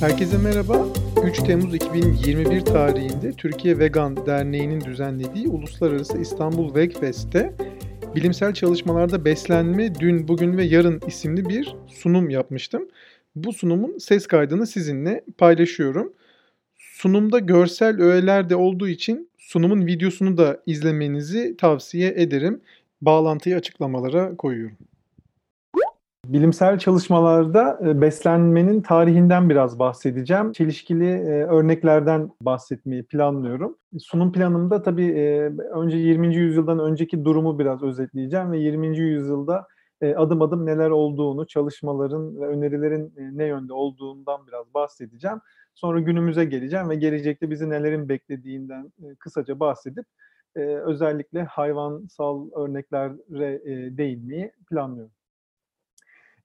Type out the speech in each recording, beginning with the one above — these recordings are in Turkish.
Herkese merhaba. 3 Temmuz 2021 tarihinde Türkiye Vegan Derneği'nin düzenlediği Uluslararası İstanbul Vegfest'te bilimsel çalışmalarda beslenme dün, bugün ve yarın isimli bir sunum yapmıştım. Bu sunumun ses kaydını sizinle paylaşıyorum. Sunumda görsel öğeler de olduğu için sunumun videosunu da izlemenizi tavsiye ederim. Bağlantıyı açıklamalara koyuyorum. Bilimsel çalışmalarda e, beslenmenin tarihinden biraz bahsedeceğim. Çelişkili e, örneklerden bahsetmeyi planlıyorum. Sunum planımda tabii e, önce 20. yüzyıldan önceki durumu biraz özetleyeceğim ve 20. yüzyılda adım adım neler olduğunu, çalışmaların ve önerilerin ne yönde olduğundan biraz bahsedeceğim. Sonra günümüze geleceğim ve gelecekte bizi nelerin beklediğinden kısaca bahsedip özellikle hayvansal örneklere değinmeyi planlıyorum.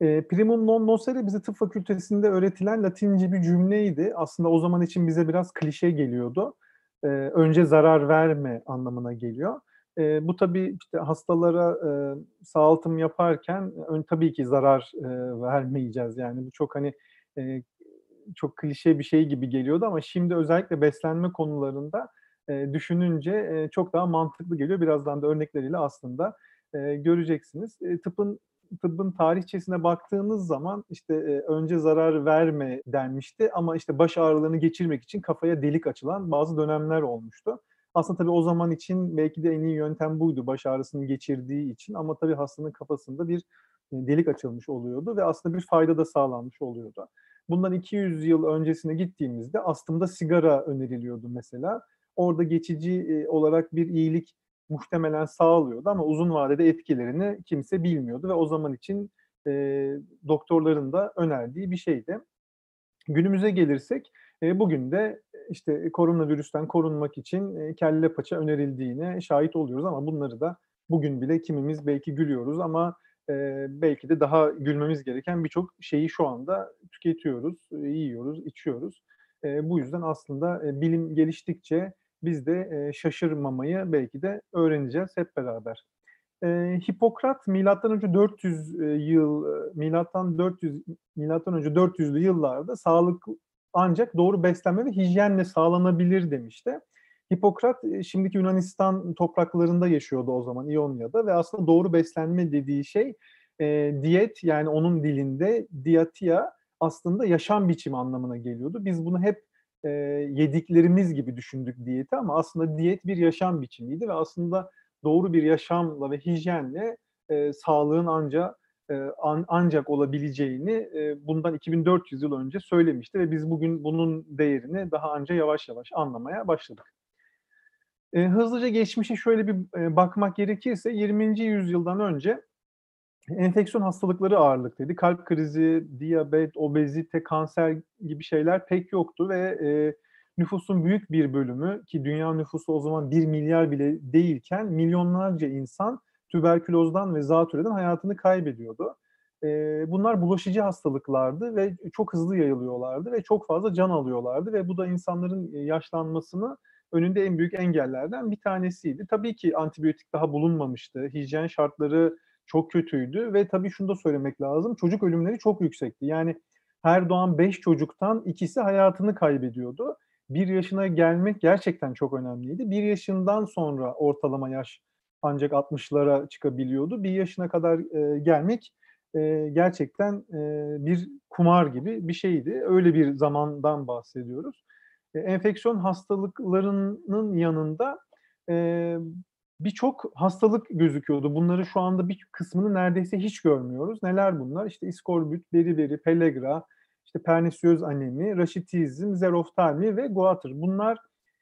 E, primum non nocere bize tıp fakültesinde öğretilen Latince bir cümleydi. Aslında o zaman için bize biraz klişe geliyordu. E, önce zarar verme anlamına geliyor. E, bu tabii işte hastalara e, sağaltım yaparken ön, tabii ki zarar e, vermeyeceğiz. Yani bu çok hani e, çok klişe bir şey gibi geliyordu ama şimdi özellikle beslenme konularında e, düşününce e, çok daha mantıklı geliyor. Birazdan da örnekleriyle aslında e, göreceksiniz. E, tıpın tıbbın tarihçesine baktığınız zaman işte e, önce zarar verme denmişti ama işte baş ağrılarını geçirmek için kafaya delik açılan bazı dönemler olmuştu. Aslında tabii o zaman için belki de en iyi yöntem buydu baş ağrısını geçirdiği için ama tabii hastanın kafasında bir e, delik açılmış oluyordu ve aslında bir fayda da sağlanmış oluyordu. Bundan 200 yıl öncesine gittiğimizde aslında sigara öneriliyordu mesela. Orada geçici e, olarak bir iyilik muhtemelen sağlıyordu ama uzun vadede etkilerini kimse bilmiyordu ve o zaman için e, doktorların da önerdiği bir şeydi. Günümüze gelirsek e, bugün de işte koronavirüsten korunmak için e, kelle paça önerildiğine şahit oluyoruz ama bunları da bugün bile kimimiz belki gülüyoruz ama e, belki de daha gülmemiz gereken birçok şeyi şu anda tüketiyoruz, e, yiyoruz, içiyoruz. E, bu yüzden aslında e, bilim geliştikçe biz de e, şaşırmamayı belki de öğreneceğiz hep beraber. E, Hipokrat milattan önce 400 yıl milattan 400 milattan önce 400'lü yıllarda sağlık ancak doğru beslenme ve hijyenle sağlanabilir demişti. Hipokrat şimdiki Yunanistan topraklarında yaşıyordu o zaman İonya'da ve aslında doğru beslenme dediği şey e, diyet yani onun dilinde diatia aslında yaşam biçimi anlamına geliyordu. Biz bunu hep e, yediklerimiz gibi düşündük diyeti ama aslında diyet bir yaşam biçimiydi ve aslında doğru bir yaşamla ve hijyenle e, sağlığın ancak e, an, ancak olabileceğini e, bundan 2400 yıl önce söylemişti ve biz bugün bunun değerini daha anca yavaş yavaş anlamaya başladık. E, hızlıca geçmişe şöyle bir e, bakmak gerekirse 20. yüzyıldan önce enfeksiyon hastalıkları ağırlıklıydı. Kalp krizi, diyabet, obezite, kanser gibi şeyler pek yoktu ve e, nüfusun büyük bir bölümü ki dünya nüfusu o zaman 1 milyar bile değilken milyonlarca insan tüberkülozdan ve zatürreden hayatını kaybediyordu. E, bunlar bulaşıcı hastalıklardı ve çok hızlı yayılıyorlardı ve çok fazla can alıyorlardı ve bu da insanların yaşlanmasını önünde en büyük engellerden bir tanesiydi. Tabii ki antibiyotik daha bulunmamıştı. Hijyen şartları çok kötüydü ve tabii şunu da söylemek lazım. Çocuk ölümleri çok yüksekti. Yani her doğan 5 çocuktan ikisi hayatını kaybediyordu. Bir yaşına gelmek gerçekten çok önemliydi. Bir yaşından sonra ortalama yaş ancak 60'lara çıkabiliyordu. Bir yaşına kadar e, gelmek e, gerçekten e, bir kumar gibi bir şeydi. Öyle bir zamandan bahsediyoruz. E, enfeksiyon hastalıklarının yanında e, birçok hastalık gözüküyordu. Bunları şu anda bir kısmını neredeyse hiç görmüyoruz. Neler bunlar? İşte iskorbüt, beriberi, pellagra, işte pernisiöz anemi, raşitizm, zeroftalmi ve goatır. Bunlar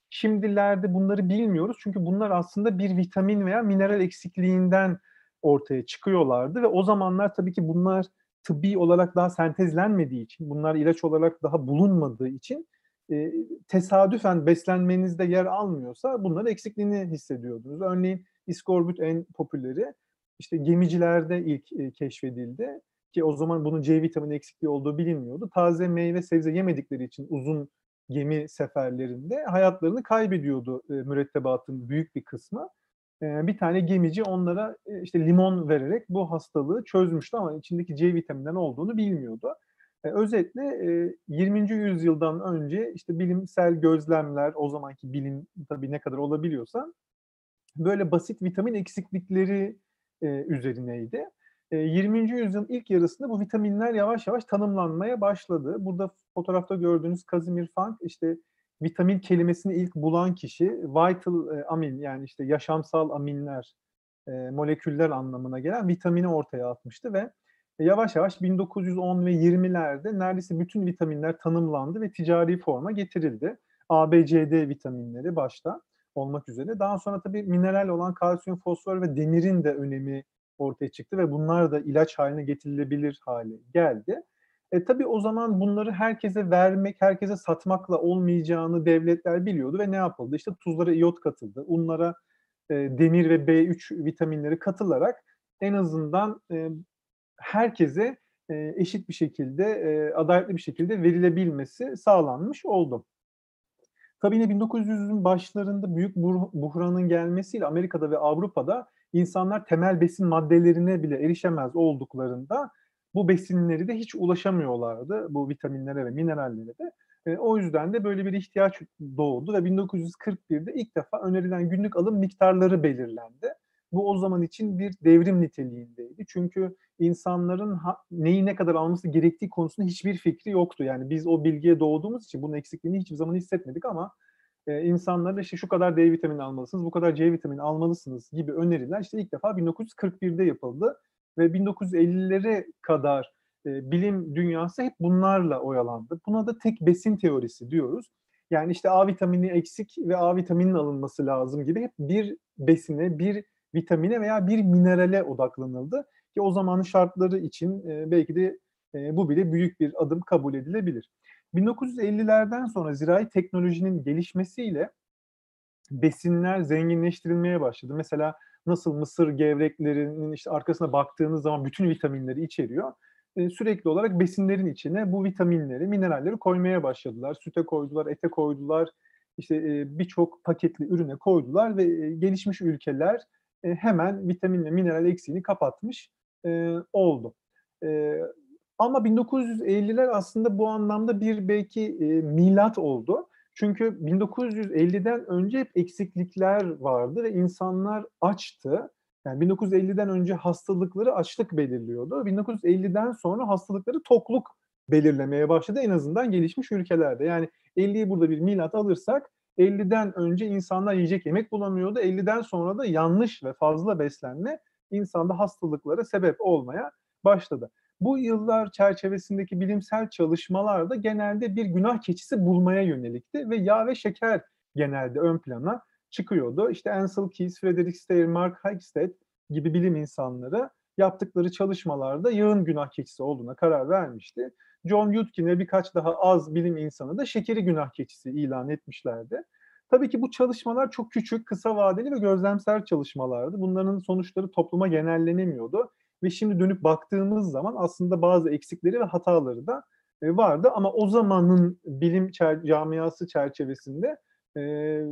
şimdilerde bunları bilmiyoruz. Çünkü bunlar aslında bir vitamin veya mineral eksikliğinden ortaya çıkıyorlardı ve o zamanlar tabii ki bunlar tıbbi olarak daha sentezlenmediği için, bunlar ilaç olarak daha bulunmadığı için e, tesadüfen beslenmenizde yer almıyorsa bunların eksikliğini hissediyordunuz. Örneğin iskorbüt en popüleri işte gemicilerde ilk e, keşfedildi ki o zaman bunun C vitamini eksikliği olduğu bilinmiyordu. Taze meyve sebze yemedikleri için uzun gemi seferlerinde hayatlarını kaybediyordu e, mürettebatın büyük bir kısmı. Bir tane gemici onlara işte limon vererek bu hastalığı çözmüştü ama içindeki C vitamininden olduğunu bilmiyordu. Eee, özetle, eee, 20. yüzyıldan önce, işte, bilimsel gözlemler, o zamanki bilim tabii ne kadar olabiliyorsa, böyle basit vitamin eksiklikleri, eee, üzerineydi. Eee, 20. yüzyılın ilk yarısında bu vitaminler yavaş yavaş tanımlanmaya başladı. Burada fotoğrafta gördüğünüz Casimir Funk, işte, vitamin kelimesini ilk bulan kişi. Vital, eee, amin yani, işte, yaşamsal aminler, eee, moleküller anlamına gelen vitamini ortaya atmıştı ve yavaş yavaş 1910 ve 20'lerde neredeyse bütün vitaminler tanımlandı ve ticari forma getirildi. A, vitaminleri başta olmak üzere. Daha sonra tabii mineral olan kalsiyum, fosfor ve demirin de önemi ortaya çıktı ve bunlar da ilaç hâline getirilebilir hâle geldi. E, tabii o zaman bunları herkese vermek, herkese satmakla olmayacağını devletler biliyordu ve ne yapıldı? İşte tuzlara iyot katıldı, unlara, eee, demir ve B3 vitaminleri katılarak en azından, eee, herkese, eşit bir şekilde, eee, adaletli bir şekilde verilebilmesi sağlanmış oldu. Tabii yine 1900'ün başlarında büyük buhranın gelmesiyle Amerika'da ve Avrupa'da insanlar temel besin maddelerine bile erişemez olduklarında bu besinleri de hiç ulaşamıyorlardı, bu vitaminlere ve minerallere de. O yüzden de böyle bir ihtiyaç doğdu ve 1941'de ilk defa önerilen günlük alım miktarları belirlendi. Bu o zaman için bir devrim niteliğindeydi. Çünkü insanların ha neyi ne kadar alması gerektiği konusunda hiçbir fikri yoktu. Yani biz o bilgiye doğduğumuz için bunun eksikliğini hiçbir zaman hissetmedik ama, eee, insanlara işte şu kadar D vitamini almalısınız, bu kadar C vitamini almalısınız gibi öneriler işte ilk defa 1941'de yapıldı ve 1950'lere kadar, eee, bilim dünyası hep bunlarla oyalandı. Buna da tek besin teorisi diyoruz. Yani işte A vitamini eksik ve A vitamininin alınması lazım gibi hep bir besine, bir vitamine veya bir minerale odaklanıldı ki o zamanın şartları için, eee, belki de, eee, bu bile büyük bir adım kabul edilebilir. 1950'lerden sonra zirai teknolojinin gelişmesiyle besinler zenginleştirilmeye başladı. Mesela nasıl mısır gevreklerinin, işte, arkasına baktığınız zaman bütün vitaminleri içeriyor, eee, sürekli olarak besinlerin içine bu vitaminleri, mineralleri koymaya başladılar. Süte koydular, ete koydular, işte, eee, birçok paketli ürüne koydular ve, eee, gelişmiş ülkeler, eee, hemen vitamin ve mineral eksiğini kapatmış, eee, oldu. Eee, ama 1950'ler aslında bu anlamda bir belki, eee, milat oldu. Çünkü 1950'den önce hep eksiklikler vardı ve insanlar açtı. Yani 1950'den önce hastalıkları açlık belirliyordu. 1950'den sonra hastalıkları tokluk belirlemeye başladı en azından gelişmiş ülkelerde. Yani 50'yi burada bir milat alırsak 50'den önce insanlar yiyecek yemek bulamıyordu. 50'den sonra da yanlış ve fazla beslenme insanda hastalıklara sebep olmaya başladı. Bu yıllar çerçevesindeki bilimsel çalışmalar da genelde bir günah keçisi bulmaya yönelikti ve yağ ve şeker genelde ön plana çıkıyordu. İşte Ancel Keys, Frederick Stayr, Mark Hagstedt gibi bilim insanları yaptıkları çalışmalarda yağın günah keçisi olduğuna karar vermişti. John Yudkin ve birkaç daha az bilim insanı da şekeri günah keçisi ilan etmişlerdi. Tabii ki bu çalışmalar çok küçük, kısa vadeli ve gözlemsel çalışmalardı. Bunların sonuçları topluma genellenemiyordu ve şimdi dönüp baktığımız zaman aslında bazı eksikleri ve hataları da, eee, vardı ama o zamanın bilim çer camiası çerçevesinde, eee,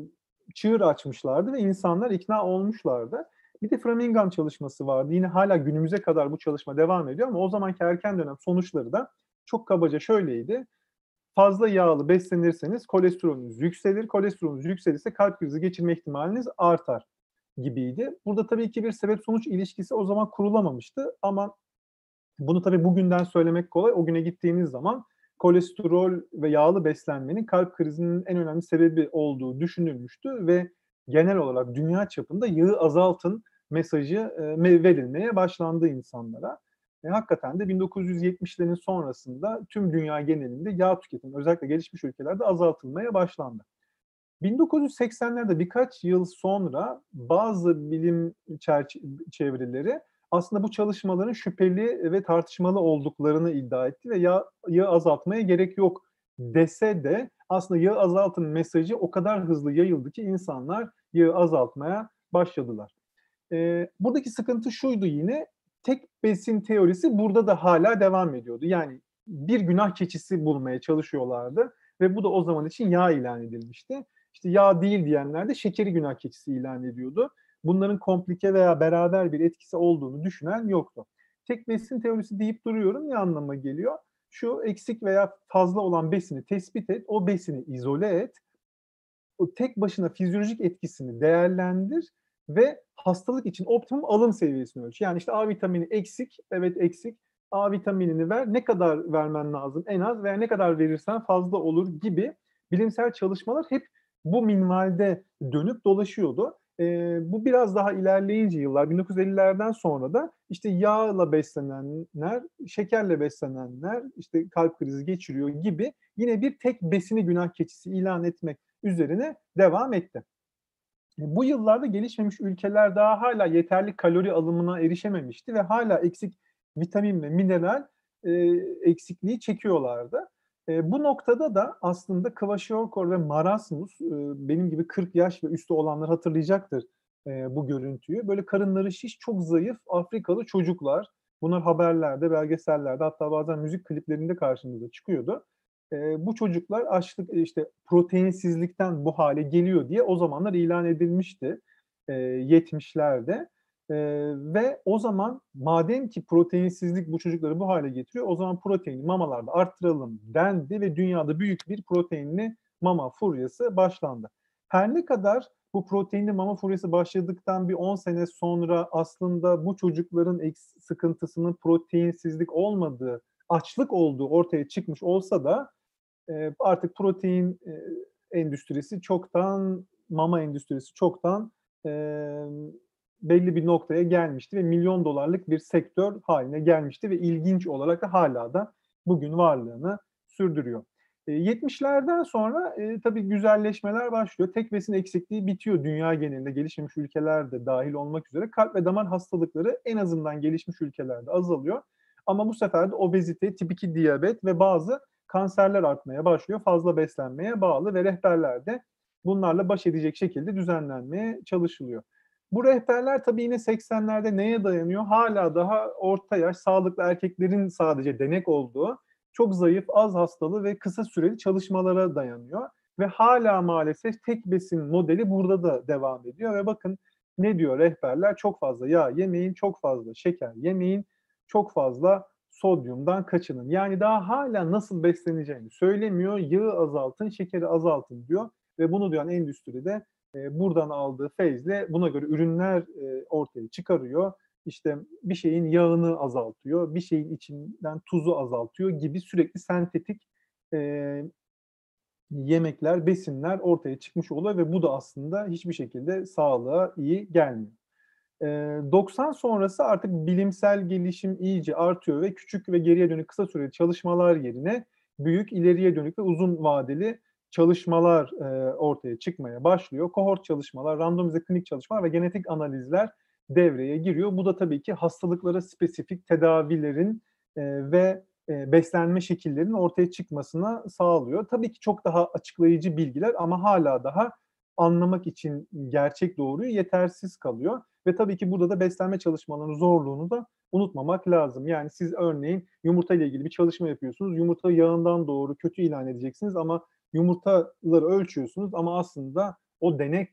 çığır açmışlardı ve insanlar ikna olmuşlardı. Bir de Framingham çalışması vardı. Yine hâlâ günümüze kadar bu çalışma devam ediyor ama o zamanki erken dönem sonuçları da çok kabaca şöyleydi: Fazla yağlı beslenirseniz kolesterolünüz yükselir, kolesterolünüz yükselirse kalp krizi geçirme ihtimaliniz artar gibiydi. Burada tabii ki bir sebep sonuç ilişkisi o zaman kurulamamıştı ama bunu tabii bugünden söylemek kolay. O güne gittiğiniz zaman kolesterol ve yağlı beslenmenin kalp krizinin en önemli sebebi olduğu düşünülmüştü ve genel olarak dünya çapında yağı azaltın mesajı, verilmeye başlandı insanlara. Ve hakikaten de 1970'lerin sonrasında tüm dünya genelinde yağ tüketimi özellikle gelişmiş ülkelerde azaltılmaya başlandı. 1980'lerde birkaç yıl sonra bazı bilim çevreleri aslında bu çalışmaların şüpheli ve tartışmalı olduklarını iddia etti ve yağ yağı azaltmaya gerek yok dese de aslında yağı azaltın mesajı o kadar hızlı yayıldı ki insanlar yağı azaltmaya başladılar. Eee, buradaki sıkıntı şuydu yine, tek besin teorisi burada da hâlâ devam ediyordu. Yani bir günah keçisi bulmaya çalışıyorlardı ve bu da o zaman için yağ ilan edilmişti. İşte yağ değil diyenler de şekeri günah keçisi ilan ediyordu. Bunların komplike veya beraber bir etkisi olduğunu düşünen yoktu. Tek besin teorisi deyip duruyorum, ne anlama geliyor? Şu eksik veya fazla olan besini tespit et, o besini izole et. O tek başına fizyolojik etkisini değerlendir ve hastalık için optimum alım seviyesini ölç. Yani işte A vitamini eksik, evet eksik. A vitaminini ver. Ne kadar vermen lazım? En az veya ne kadar verirsen fazla olur gibi bilimsel çalışmalar hep bu minvalde dönüp dolaşıyordu. E, bu biraz daha ilerleyince yıllar 1950'lerden sonra da işte yağla beslenenler, şekerle beslenenler işte kalp krizi geçiriyor gibi yine bir tek besini günah keçisi ilan etmek üzerine devam etti. Bu yıllarda gelişmemiş ülkeler daha hala yeterli kalori alımına erişememişti ve hala eksik vitamin ve mineral e, eksikliği çekiyorlardı. E, bu noktada da aslında Kwashiorkor ve Marasmus, e, benim gibi 40 yaş ve üstü olanlar hatırlayacaktır e, bu görüntüyü. Böyle karınları şiş, çok zayıf Afrikalı çocuklar. Bunlar haberlerde, belgesellerde hatta bazen müzik kliplerinde karşımıza çıkıyordu. E, bu çocuklar açlık, işte proteinsizlikten bu hale geliyor diye o zamanlar ilan edilmişti e, 70'lerde. E, ve o zaman madem ki proteinsizlik bu çocukları bu hale getiriyor, o zaman proteini mamalarda arttıralım dendi ve dünyada büyük bir proteinli mama furyası başlandı. Her ne kadar bu proteinli mama furyası başladıktan bir 10 sene sonra aslında bu çocukların sıkıntısının proteinsizlik olmadığı, açlık olduğu ortaya çıkmış olsa da e, artık protein e, endüstrisi çoktan, mama endüstrisi çoktan e, belli bir noktaya gelmişti ve milyon dolarlık bir sektör haline gelmişti ve ilginç olarak da hala da bugün varlığını sürdürüyor. 70'lerden sonra e, tabii güzelleşmeler başlıyor. Tek besin eksikliği bitiyor dünya genelinde gelişmiş ülkelerde dahil olmak üzere. Kalp ve damar hastalıkları en azından gelişmiş ülkelerde azalıyor. Ama bu sefer de obezite, tip 2 diyabet ve bazı kanserler artmaya başlıyor. Fazla beslenmeye bağlı ve rehberlerde bunlarla baş edecek şekilde düzenlenmeye çalışılıyor. Bu rehberler tabii yine 80'lerde neye dayanıyor? Hala daha orta yaş, sağlıklı erkeklerin sadece denek olduğu, çok zayıf, az hastalı ve kısa süreli çalışmalara dayanıyor. Ve hala maalesef tek besin modeli burada da devam ediyor. Ve bakın ne diyor rehberler? Çok fazla yağ yemeyin, çok fazla şeker yemeyin, çok fazla sodyumdan kaçının. Yani daha hala nasıl besleneceğini söylemiyor. Yağı azaltın, şekeri azaltın diyor. Ve bunu diyen endüstride e, buradan aldığı feyzle buna göre ürünler e, ortaya çıkarıyor. İşte bir şeyin yağını azaltıyor, bir şeyin içinden tuzu azaltıyor gibi sürekli sentetik e, yemekler, besinler ortaya çıkmış oluyor ve bu da aslında hiçbir şekilde sağlığa iyi gelmiyor. 90 sonrası artık bilimsel gelişim iyice artıyor ve küçük ve geriye dönük kısa süreli çalışmalar yerine büyük, ileriye dönük ve uzun vadeli çalışmalar ortaya çıkmaya başlıyor. Kohort çalışmalar, randomize klinik çalışmalar ve genetik analizler devreye giriyor. Bu da tabii ki hastalıklara spesifik tedavilerin ve beslenme şekillerinin ortaya çıkmasına sağlıyor. Tabii ki çok daha açıklayıcı bilgiler ama hala daha anlamak için gerçek doğruyu yetersiz kalıyor. Ve tabii ki burada da beslenme çalışmalarının zorluğunu da unutmamak lazım. Yani siz örneğin yumurta ile ilgili bir çalışma yapıyorsunuz. Yumurta yağından doğru kötü ilan edeceksiniz ama yumurtaları ölçüyorsunuz ama aslında o denek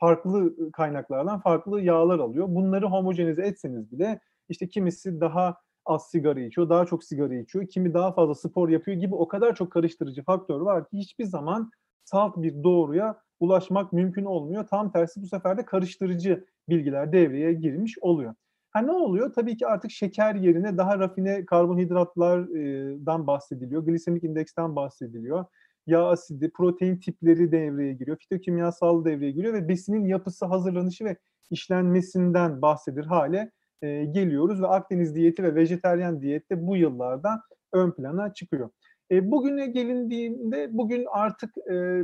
farklı kaynaklardan farklı yağlar alıyor. Bunları homojenize etseniz bile işte kimisi daha az sigara içiyor, daha çok sigara içiyor, kimi daha fazla spor yapıyor gibi o kadar çok karıştırıcı faktör var ki hiçbir zaman salt bir doğruya ulaşmak mümkün olmuyor. Tam tersi bu sefer de karıştırıcı bilgiler devreye girmiş oluyor. Ha ne oluyor? Tabii ki artık şeker yerine daha rafine karbonhidratlardan bahsediliyor. Glisemik indeksten bahsediliyor yağ asidi, protein tipleri devreye giriyor, fitokimyasal devreye giriyor ve besinin yapısı, hazırlanışı ve işlenmesinden bahsedir hale e, geliyoruz ve Akdeniz diyeti ve vejeteryan diyette bu yıllarda ön plana çıkıyor. E, bugüne gelindiğinde bugün artık e,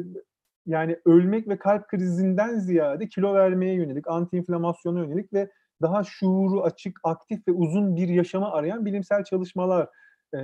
yani ölmek ve kalp krizinden ziyade kilo vermeye yönelik, antiinflamasyona yönelik ve daha şuuru açık, aktif ve uzun bir yaşama arayan bilimsel çalışmalar e,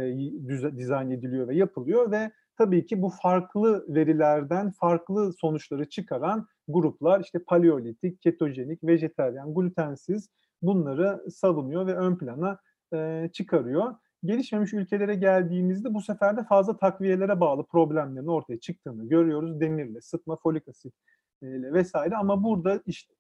dizayn ediliyor ve yapılıyor ve tabii ki bu farklı verilerden farklı sonuçları çıkaran gruplar işte paleolitik, ketojenik, vejeteryan, glutensiz bunları savunuyor ve ön plana e, çıkarıyor. Gelişmemiş ülkelere geldiğimizde bu sefer de fazla takviyelere bağlı problemlerin ortaya çıktığını görüyoruz. Demirle, sıtma, folik asit ile vesaire ama burada işte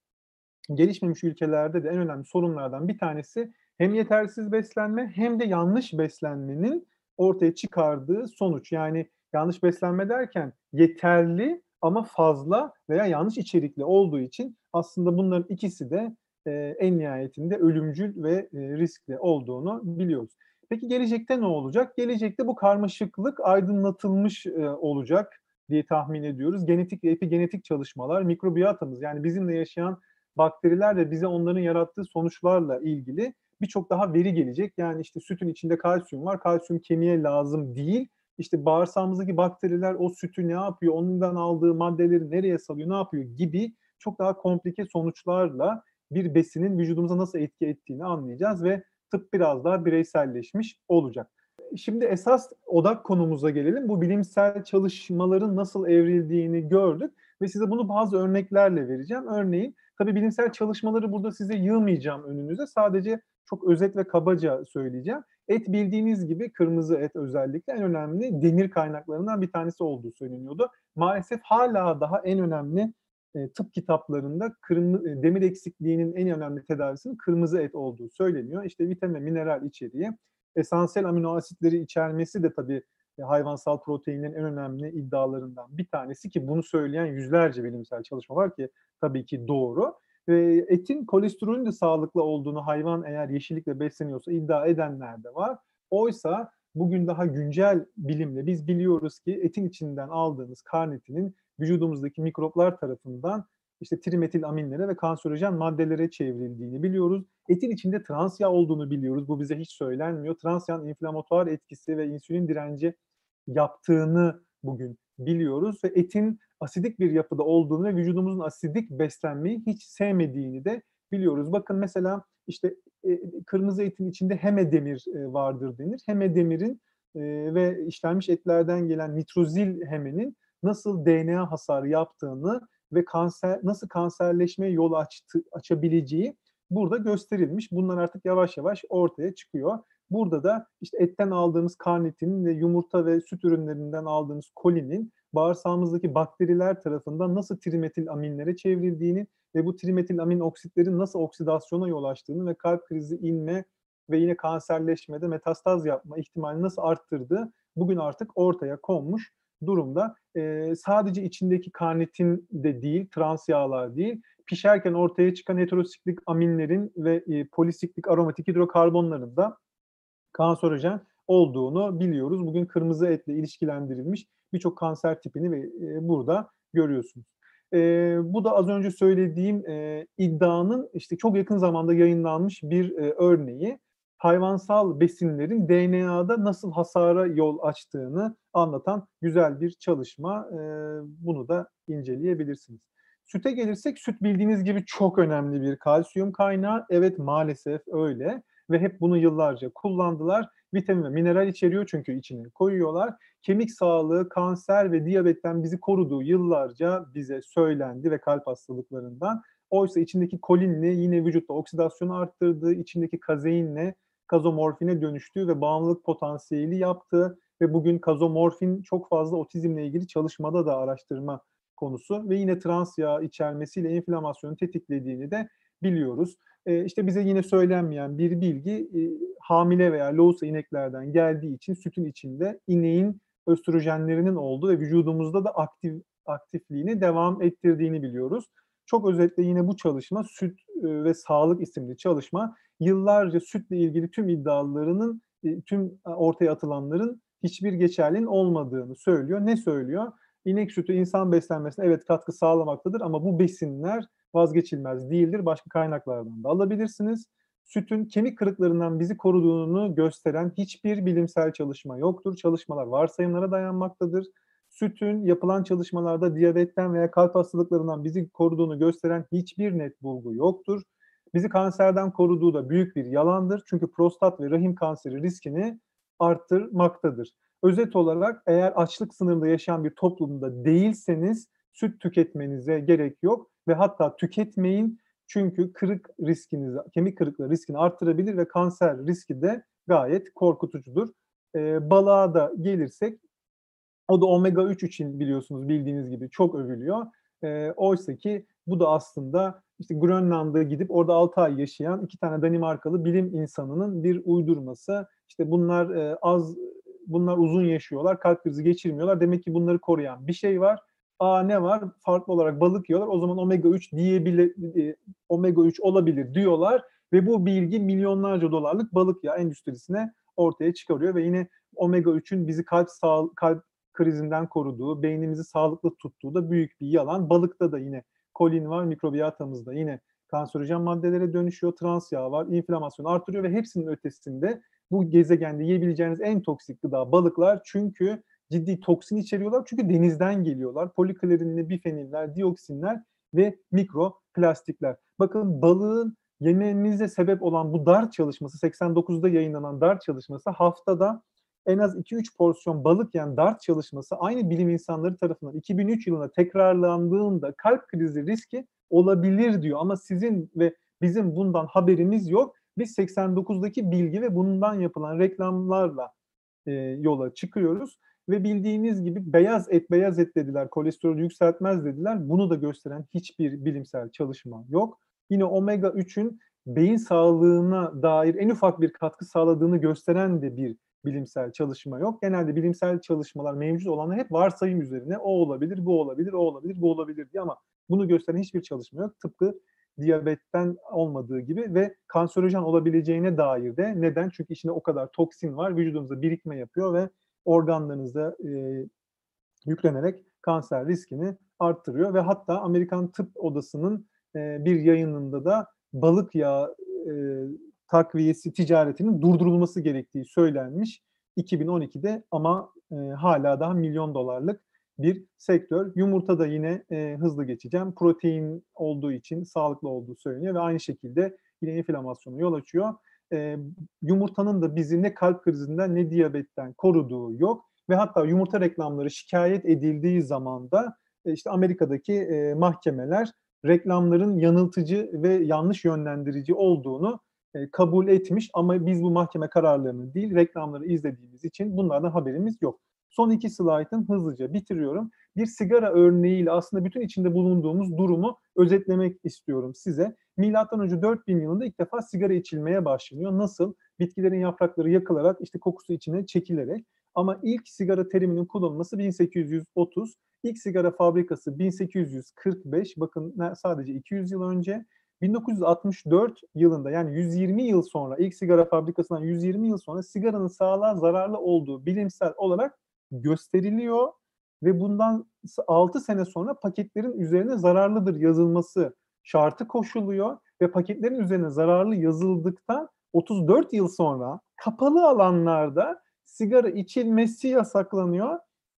gelişmemiş ülkelerde de en önemli sorunlardan bir tanesi hem yetersiz beslenme hem de yanlış beslenmenin ortaya çıkardığı sonuç. Yani yanlış beslenme derken yeterli ama fazla veya yanlış içerikli olduğu için aslında bunların ikisi de e, en nihayetinde ölümcül ve e, riskli olduğunu biliyoruz. Peki gelecekte ne olacak? Gelecekte bu karmaşıklık aydınlatılmış e, olacak diye tahmin ediyoruz. Genetik epigenetik çalışmalar, mikrobiyotamız yani bizimle yaşayan bakteriler ve bize onların yarattığı sonuçlarla ilgili birçok daha veri gelecek. Yani işte sütün içinde kalsiyum var, kalsiyum kemiğe lazım değil. İşte bağırsağımızdaki bakteriler o sütü ne yapıyor, ondan aldığı maddeleri nereye salıyor, ne yapıyor gibi çok daha komplike sonuçlarla bir besinin vücudumuza nasıl etki ettiğini anlayacağız ve tıp biraz daha bireyselleşmiş olacak. Şimdi esas odak konumuza gelelim. Bu bilimsel çalışmaların nasıl evrildiğini gördük ve size bunu bazı örneklerle vereceğim. Örneğin tabii bilimsel çalışmaları burada size yığmayacağım önünüze. Sadece çok özet ve kabaca söyleyeceğim. Et bildiğiniz gibi kırmızı et özellikle en önemli demir kaynaklarından bir tanesi olduğu söyleniyordu. Maalesef hala daha en önemli e, tıp kitaplarında kırmızı, e, demir eksikliğinin en önemli tedavisinin kırmızı et olduğu söyleniyor. İşte vitamin, mineral içeriği, esansiyel amino asitleri içermesi de tabii e, hayvansal proteinin en önemli iddialarından bir tanesi ki bunu söyleyen yüzlerce bilimsel çalışma var ki tabii ki doğru. Ve etin kolesterolün de sağlıklı olduğunu hayvan eğer yeşillikle besleniyorsa iddia edenler de var. Oysa bugün daha güncel bilimle biz biliyoruz ki etin içinden aldığımız karnitinin vücudumuzdaki mikroplar tarafından işte trimetil aminlere ve kanserojen maddelere çevrildiğini biliyoruz. Etin içinde trans yağ olduğunu biliyoruz. Bu bize hiç söylenmiyor. Trans yağın inflamatuar etkisi ve insülin direnci yaptığını bugün biliyoruz ve etin asidik bir yapıda olduğunu ve vücudumuzun asidik beslenmeyi hiç sevmediğini de biliyoruz. Bakın mesela işte e, kırmızı etin içinde heme demir e, vardır denir. Heme demirin e, ve işlenmiş etlerden gelen nitrozil hemenin nasıl DNA hasarı yaptığını ve kanser nasıl kanserleşmeye yol açtı, açabileceği burada gösterilmiş. Bunlar artık yavaş yavaş ortaya çıkıyor. Burada da işte etten aldığımız karnitin ve yumurta ve süt ürünlerinden aldığımız kolinin bağırsağımızdaki bakteriler tarafından nasıl trimetil aminlere çevrildiğini ve bu trimetil amin oksitlerin nasıl oksidasyona yol açtığını ve kalp krizi inme ve yine kanserleşmede metastaz yapma ihtimalini nasıl arttırdığı bugün artık ortaya konmuş durumda. Ee, sadece içindeki karnitin de değil, trans yağlar değil, pişerken ortaya çıkan heterosiklik aminlerin ve e, polisiklik aromatik hidrokarbonların da kanserojen olduğunu biliyoruz. Bugün kırmızı etle ilişkilendirilmiş birçok kanser tipini ve e, burada görüyorsunuz. E, bu da az önce söylediğim e, iddianın işte çok yakın zamanda yayınlanmış bir e, örneği. Hayvansal besinlerin DNA'da nasıl hasara yol açtığını anlatan güzel bir çalışma. E, bunu da inceleyebilirsiniz. Süte gelirsek süt bildiğiniz gibi çok önemli bir kalsiyum kaynağı. Evet maalesef öyle ve hep bunu yıllarca kullandılar. Vitamin ve mineral içeriyor çünkü içine koyuyorlar. Kemik sağlığı, kanser ve diyabetten bizi koruduğu yıllarca bize söylendi ve kalp hastalıklarından. Oysa içindeki kolinle yine vücutta oksidasyonu arttırdığı, içindeki kazeinle kazomorfine dönüştüğü ve bağımlılık potansiyeli yaptığı ve bugün kazomorfin çok fazla otizmle ilgili çalışmada da araştırma konusu ve yine trans yağ içermesiyle enflamasyonu tetiklediğini de biliyoruz. E, işte bize yine söylenmeyen bir bilgi e, hamile veya loğusa ineklerden geldiği için sütün içinde ineğin östrojenlerinin olduğu ve vücudumuzda da aktif aktifliğini devam ettirdiğini biliyoruz. Çok özetle yine bu çalışma Süt e, ve Sağlık isimli çalışma yıllarca sütle ilgili tüm iddialarının e, tüm ortaya atılanların hiçbir geçerliliğin olmadığını söylüyor. Ne söylüyor? İnek sütü insan beslenmesine evet katkı sağlamaktadır ama bu besinler vazgeçilmez değildir. Başka kaynaklardan da alabilirsiniz. Sütün kemik kırıklarından bizi koruduğunu gösteren hiçbir bilimsel çalışma yoktur. Çalışmalar varsayımlara dayanmaktadır. Sütün yapılan çalışmalarda diyabetten veya kalp hastalıklarından bizi koruduğunu gösteren hiçbir net bulgu yoktur. Bizi kanserden koruduğu da büyük bir yalandır. Çünkü prostat ve rahim kanseri riskini arttırmaktadır. Özet olarak eğer açlık sınırında yaşayan bir toplumda değilseniz süt tüketmenize gerek yok ve hatta tüketmeyin çünkü kırık riskinizi, kemik kırıklığı riskini arttırabilir ve kanser riski de gayet korkutucudur. E, balığa da gelirsek o da omega 3 için biliyorsunuz bildiğiniz gibi çok övülüyor. E, oysa ki bu da aslında işte Grönland'a gidip orada 6 ay yaşayan iki tane Danimarkalı bilim insanının bir uydurması. İşte bunlar e, az bunlar uzun yaşıyorlar, kalp krizi geçirmiyorlar. Demek ki bunları koruyan bir şey var. Aa ne var? Farklı olarak balık yiyorlar. O zaman omega 3 diyebilir, e, omega 3 olabilir diyorlar ve bu bilgi milyonlarca dolarlık balık yağı endüstrisine ortaya çıkarıyor ve yine omega 3'ün bizi kalp sağ, kalp krizinden koruduğu, beynimizi sağlıklı tuttuğu da büyük bir yalan. Balıkta da yine kolin var, mikrobiyatamızda yine kanserojen maddelere dönüşüyor, trans yağ var, inflamasyonu artırıyor ve hepsinin ötesinde bu gezegende yiyebileceğiniz en toksik gıda balıklar çünkü ciddi toksin içeriyorlar çünkü denizden geliyorlar. Poliklerinli bifeniller, dioksinler ve mikroplastikler. Bakın balığın yememize sebep olan bu DART çalışması, 89'da yayınlanan DART çalışması haftada en az 2-3 porsiyon balık yiyen DART çalışması aynı bilim insanları tarafından 2003 yılında tekrarlandığında kalp krizi riski olabilir diyor. Ama sizin ve bizim bundan haberimiz yok. Biz 89'daki bilgi ve bundan yapılan reklamlarla e, yola çıkıyoruz. Ve bildiğiniz gibi beyaz et beyaz et dediler, kolesterolü yükseltmez dediler. Bunu da gösteren hiçbir bilimsel çalışma yok. Yine omega 3'ün beyin sağlığına dair en ufak bir katkı sağladığını gösteren de bir bilimsel çalışma yok. Genelde bilimsel çalışmalar mevcut olanlar hep varsayım üzerine o olabilir, bu olabilir, o olabilir, bu olabilir diye ama bunu gösteren hiçbir çalışma yok. Tıpkı diyabetten olmadığı gibi ve kanserojen olabileceğine dair de neden? Çünkü içinde o kadar toksin var, vücudumuzda birikme yapıyor ve organlarınızda e, yüklenerek kanser riskini arttırıyor ve hatta Amerikan Tıp Odası'nın e, bir yayınında da balık yağı e, takviyesi ticaretinin durdurulması gerektiği söylenmiş 2012'de ama e, hala daha milyon dolarlık bir sektör. Yumurta da yine e, hızlı geçeceğim. Protein olduğu için sağlıklı olduğu söyleniyor ve aynı şekilde yine enflamasyonu yol açıyor. E, yumurtanın da bizi ne kalp krizinden ne diyabetten koruduğu yok ve hatta yumurta reklamları şikayet edildiği zaman da e, işte Amerika'daki e, mahkemeler reklamların yanıltıcı ve yanlış yönlendirici olduğunu e, kabul etmiş ama biz bu mahkeme kararlarını değil reklamları izlediğimiz için bunlardan haberimiz yok. Son iki slaytın hızlıca bitiriyorum. Bir sigara örneğiyle aslında bütün içinde bulunduğumuz durumu özetlemek istiyorum size. Milattan önce 4000 yılında ilk defa sigara içilmeye başlanıyor. Nasıl? Bitkilerin yaprakları yakılarak işte kokusu içine çekilerek. Ama ilk sigara teriminin kullanılması 1830. İlk sigara fabrikası 1845. Bakın sadece 200 yıl önce. 1964 yılında yani 120 yıl sonra ilk sigara fabrikasından 120 yıl sonra sigaranın sağlığa zararlı olduğu bilimsel olarak gösteriliyor ve bundan 6 sene sonra paketlerin üzerine zararlıdır yazılması şartı koşuluyor ve paketlerin üzerine zararlı yazıldıktan 34 yıl sonra kapalı alanlarda sigara içilmesi yasaklanıyor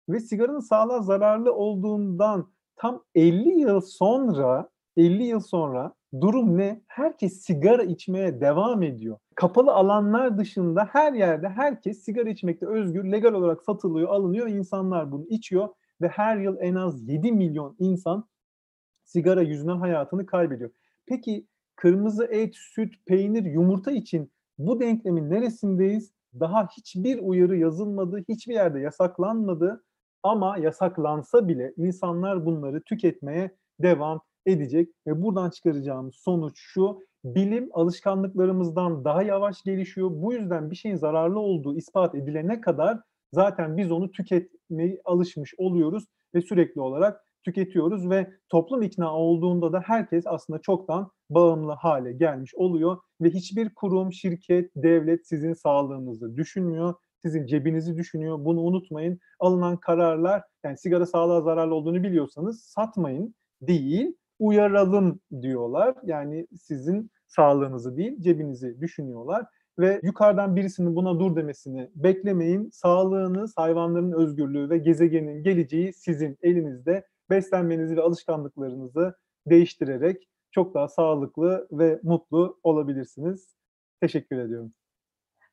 ve sigaranın sağlığa zararlı olduğundan tam 50 yıl sonra 50 yıl sonra durum ne? Herkes sigara içmeye devam ediyor. Kapalı alanlar dışında her yerde herkes sigara içmekte özgür, legal olarak satılıyor, alınıyor. İnsanlar bunu içiyor ve her yıl en az 7 milyon insan sigara yüzünden hayatını kaybediyor. Peki kırmızı et, süt, peynir, yumurta için bu denklemin neresindeyiz? Daha hiçbir uyarı yazılmadı, hiçbir yerde yasaklanmadı ama yasaklansa bile insanlar bunları tüketmeye devam edecek ve buradan çıkaracağımız sonuç şu. Bilim alışkanlıklarımızdan daha yavaş gelişiyor. Bu yüzden bir şeyin zararlı olduğu ispat edilene kadar zaten biz onu tüketmeye alışmış oluyoruz ve sürekli olarak tüketiyoruz ve toplum ikna olduğunda da herkes aslında çoktan bağımlı hale gelmiş oluyor ve hiçbir kurum, şirket, devlet sizin sağlığınızı düşünmüyor. Sizin cebinizi düşünüyor. Bunu unutmayın. Alınan kararlar yani sigara sağlığa zararlı olduğunu biliyorsanız satmayın değil uyaralım diyorlar. Yani sizin sağlığınızı değil cebinizi düşünüyorlar ve yukarıdan birisinin buna dur demesini beklemeyin. Sağlığınız, hayvanların özgürlüğü ve gezegenin geleceği sizin elinizde. Beslenmenizi ve alışkanlıklarınızı değiştirerek çok daha sağlıklı ve mutlu olabilirsiniz. Teşekkür ediyorum.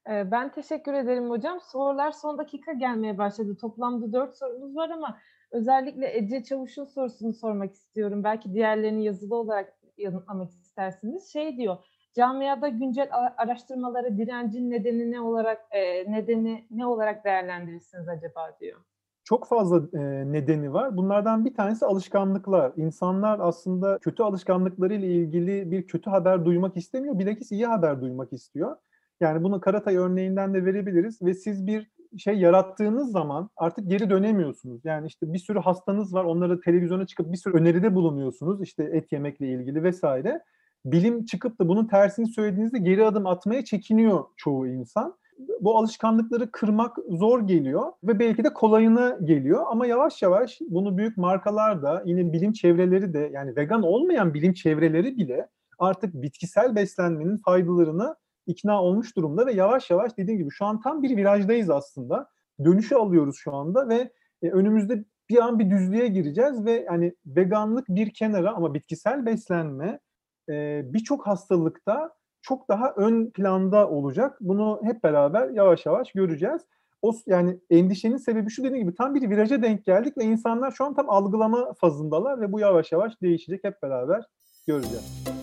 Ben teşekkür ederim hocam. Sorular son dakika gelmeye başladı. Toplamda dört sorumuz var ama özellikle Ece Çavuş'un sorusunu sormak istiyorum. Belki diğerlerini yazılı olarak yanıtlamak istersiniz. Şey diyor, camiada güncel araştırmaları direncin nedeni ne olarak e, nedeni ne olarak değerlendirirsiniz acaba diyor. Çok fazla e, nedeni var. Bunlardan bir tanesi alışkanlıklar. İnsanlar aslında kötü alışkanlıklarıyla ilgili bir kötü haber duymak istemiyor. Bilakis iyi haber duymak istiyor. Yani bunu Karatay örneğinden de verebiliriz ve siz bir şey yarattığınız zaman artık geri dönemiyorsunuz. Yani işte bir sürü hastanız var, onlara televizyona çıkıp bir sürü öneride bulunuyorsunuz. işte et yemekle ilgili vesaire. Bilim çıkıp da bunun tersini söylediğinizde geri adım atmaya çekiniyor çoğu insan. Bu alışkanlıkları kırmak zor geliyor ve belki de kolayına geliyor ama yavaş yavaş bunu büyük markalar da yine bilim çevreleri de yani vegan olmayan bilim çevreleri bile artık bitkisel beslenmenin faydalarını ikna olmuş durumda ve yavaş yavaş dediğim gibi şu an tam bir virajdayız aslında. Dönüşü alıyoruz şu anda ve e, önümüzde bir an bir düzlüğe gireceğiz ve yani veganlık bir kenara ama bitkisel beslenme e, birçok hastalıkta çok daha ön planda olacak. Bunu hep beraber yavaş yavaş göreceğiz. O yani endişenin sebebi şu dediğim gibi tam bir viraja denk geldik ve insanlar şu an tam algılama fazındalar ve bu yavaş yavaş değişecek hep beraber göreceğiz.